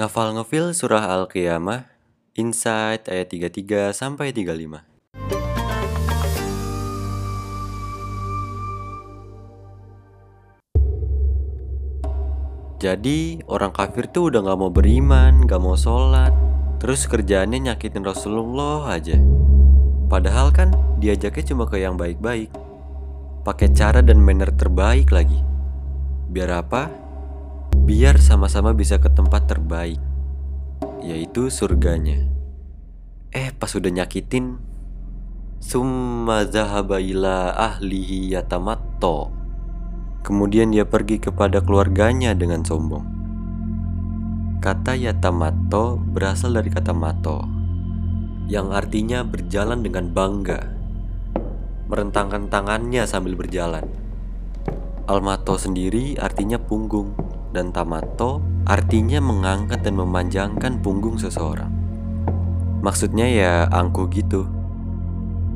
Ngafal ngefil surah Al-Qiyamah, Insight ayat 33 sampai 35. Jadi orang kafir tuh udah gak mau beriman, gak mau sholat, terus kerjaannya nyakitin Rasulullah aja. Padahal kan diajaknya cuma ke yang baik-baik, pakai cara dan manner terbaik lagi. Biar apa? Biar sama-sama bisa ke tempat terbaik, yaitu surganya. Eh pas udah nyakitin, summa zahaba ila ahlihi yatamatto. Kemudian dia pergi kepada keluarganya dengan sombong. Kata yatamato berasal dari kata mato, yang artinya berjalan dengan bangga, merentangkan tangannya sambil berjalan. Almato sendiri artinya punggung, dan tamato artinya mengangkat dan memanjangkan punggung seseorang. Maksudnya ya angkuh gitu.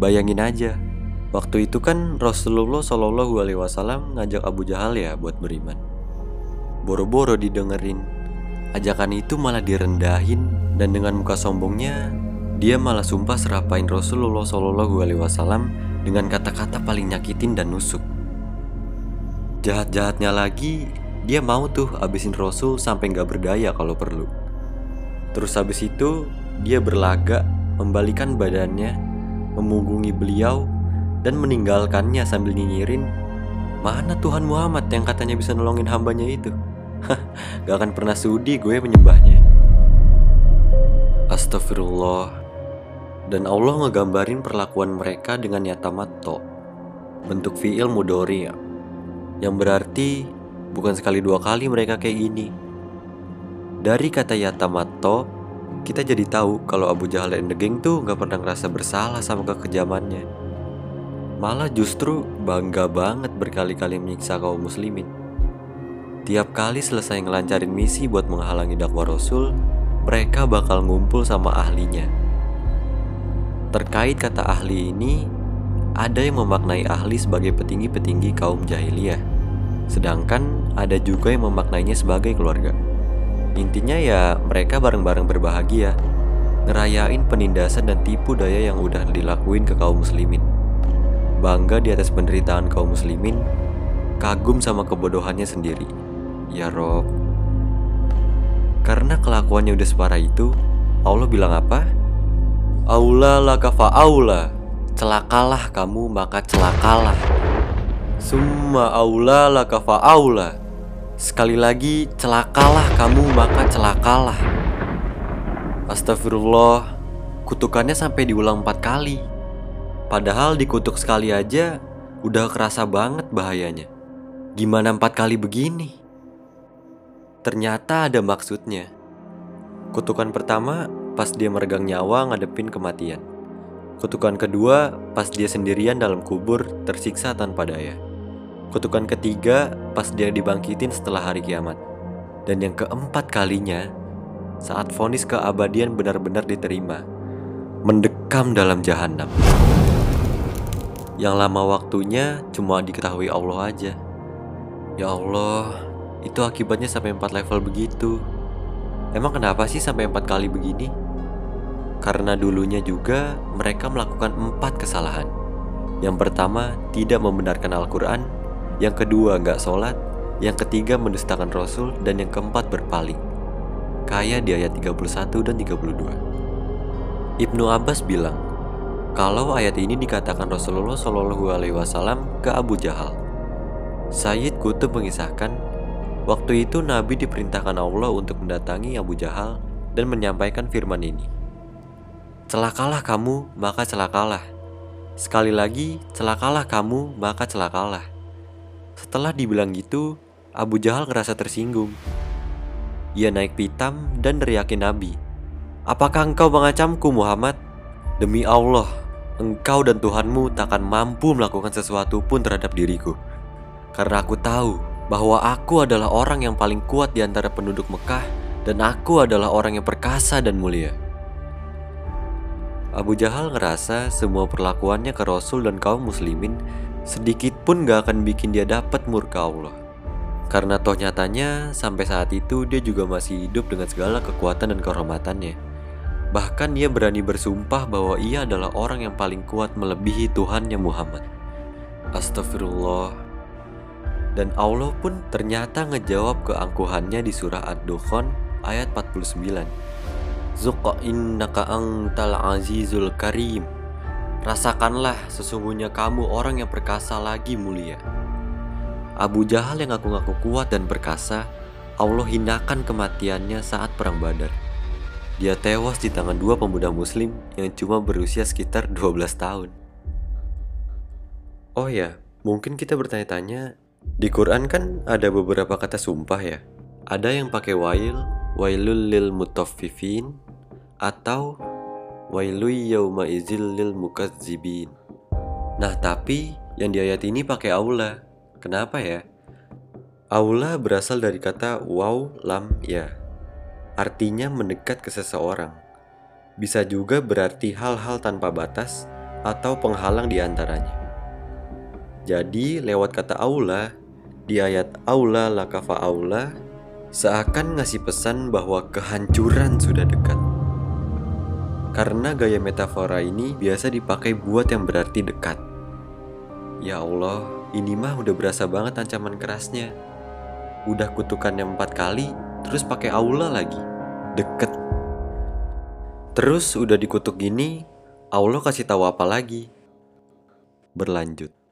Bayangin aja, Waktu itu kan Rasulullah Shallallahu Alaihi Wasallam ngajak Abu Jahal ya buat beriman. Boro-boro didengerin, ajakan itu malah direndahin dan dengan muka sombongnya dia malah sumpah serapain Rasulullah Shallallahu Alaihi Wasallam dengan kata-kata paling nyakitin dan nusuk. Jahat-jahatnya lagi, dia mau tuh abisin Rasul sampai nggak berdaya kalau perlu. Terus habis itu dia berlagak, membalikan badannya, memunggungi beliau dan meninggalkannya sambil nyinyirin Mana Tuhan Muhammad yang katanya bisa nolongin hambanya itu? Gak akan pernah sudi gue menyembahnya Astagfirullah Dan Allah ngegambarin perlakuan mereka dengan yatamato Bentuk fi'il mudori ya Yang berarti bukan sekali dua kali mereka kayak gini Dari kata yatamato kita jadi tahu kalau Abu Jahal dan The Gang tuh gak pernah ngerasa bersalah sama kekejamannya malah justru bangga banget berkali-kali menyiksa kaum muslimin. Tiap kali selesai ngelancarin misi buat menghalangi dakwah Rasul, mereka bakal ngumpul sama ahlinya. Terkait kata ahli ini, ada yang memaknai ahli sebagai petinggi-petinggi kaum jahiliyah, sedangkan ada juga yang memaknainya sebagai keluarga. Intinya ya mereka bareng-bareng berbahagia, ngerayain penindasan dan tipu daya yang udah dilakuin ke kaum muslimin bangga di atas penderitaan kaum muslimin, kagum sama kebodohannya sendiri. Ya Rob. Karena kelakuannya udah separah itu, Allah bilang apa? Aula lakafa aula. Celakalah kamu maka celakalah. Summa aula lakafa aula. Sekali lagi celakalah kamu maka celakalah. Astagfirullah, kutukannya sampai diulang empat kali. Padahal dikutuk sekali aja udah kerasa banget bahayanya. Gimana empat kali begini? Ternyata ada maksudnya. Kutukan pertama pas dia meregang nyawa ngadepin kematian. Kutukan kedua pas dia sendirian dalam kubur tersiksa tanpa daya. Kutukan ketiga pas dia dibangkitin setelah hari kiamat. Dan yang keempat kalinya saat vonis keabadian benar-benar diterima. Mendekam dalam jahanam yang lama waktunya cuma diketahui Allah aja. Ya Allah, itu akibatnya sampai 4 level begitu. Emang kenapa sih sampai 4 kali begini? Karena dulunya juga mereka melakukan empat kesalahan. Yang pertama, tidak membenarkan Al-Quran. Yang kedua, nggak sholat. Yang ketiga, mendustakan Rasul. Dan yang keempat, berpaling. Kayak di ayat 31 dan 32. Ibnu Abbas bilang, kalau ayat ini dikatakan Rasulullah Shallallahu Alaihi Wasallam ke Abu Jahal. Sayyid Kutub mengisahkan, waktu itu Nabi diperintahkan Allah untuk mendatangi Abu Jahal dan menyampaikan firman ini. Celakalah kamu, maka celakalah. Sekali lagi, celakalah kamu, maka celakalah. Setelah dibilang gitu, Abu Jahal ngerasa tersinggung. Ia naik pitam dan neriakin Nabi. Apakah engkau mengancamku Muhammad? Demi Allah, engkau dan Tuhanmu takkan mampu melakukan sesuatu pun terhadap diriku. Karena aku tahu bahwa aku adalah orang yang paling kuat di antara penduduk Mekah dan aku adalah orang yang perkasa dan mulia. Abu Jahal ngerasa semua perlakuannya ke Rasul dan kaum muslimin sedikit pun gak akan bikin dia dapat murka Allah. Karena toh nyatanya sampai saat itu dia juga masih hidup dengan segala kekuatan dan kehormatannya. Bahkan dia berani bersumpah bahwa ia adalah orang yang paling kuat melebihi Tuhannya Muhammad. Astagfirullah. Dan Allah pun ternyata ngejawab keangkuhannya di surah Ad-Dukhan ayat 49. Zuqa innaka angtal azizul karim. Rasakanlah sesungguhnya kamu orang yang perkasa lagi mulia. Abu Jahal yang ngaku-ngaku kuat dan perkasa, Allah hinakan kematiannya saat perang Badar. Dia tewas di tangan dua pemuda muslim yang cuma berusia sekitar 12 tahun. Oh ya, mungkin kita bertanya-tanya, di Quran kan ada beberapa kata sumpah ya. Ada yang pakai wail, wailul lil mutaffifin, atau wailul yauma izil lil mukadzibin. Nah tapi yang di ayat ini pakai aula. Kenapa ya? Aula berasal dari kata waw lam ya. Artinya mendekat ke seseorang. Bisa juga berarti hal-hal tanpa batas atau penghalang di antaranya. Jadi lewat kata aula di ayat aula lakafa aula seakan ngasih pesan bahwa kehancuran sudah dekat. Karena gaya metafora ini biasa dipakai buat yang berarti dekat. Ya Allah, ini mah udah berasa banget ancaman kerasnya. Udah kutukannya empat kali, terus pakai aula lagi. Deket. Terus udah dikutuk gini, Allah kasih tahu apa lagi? Berlanjut.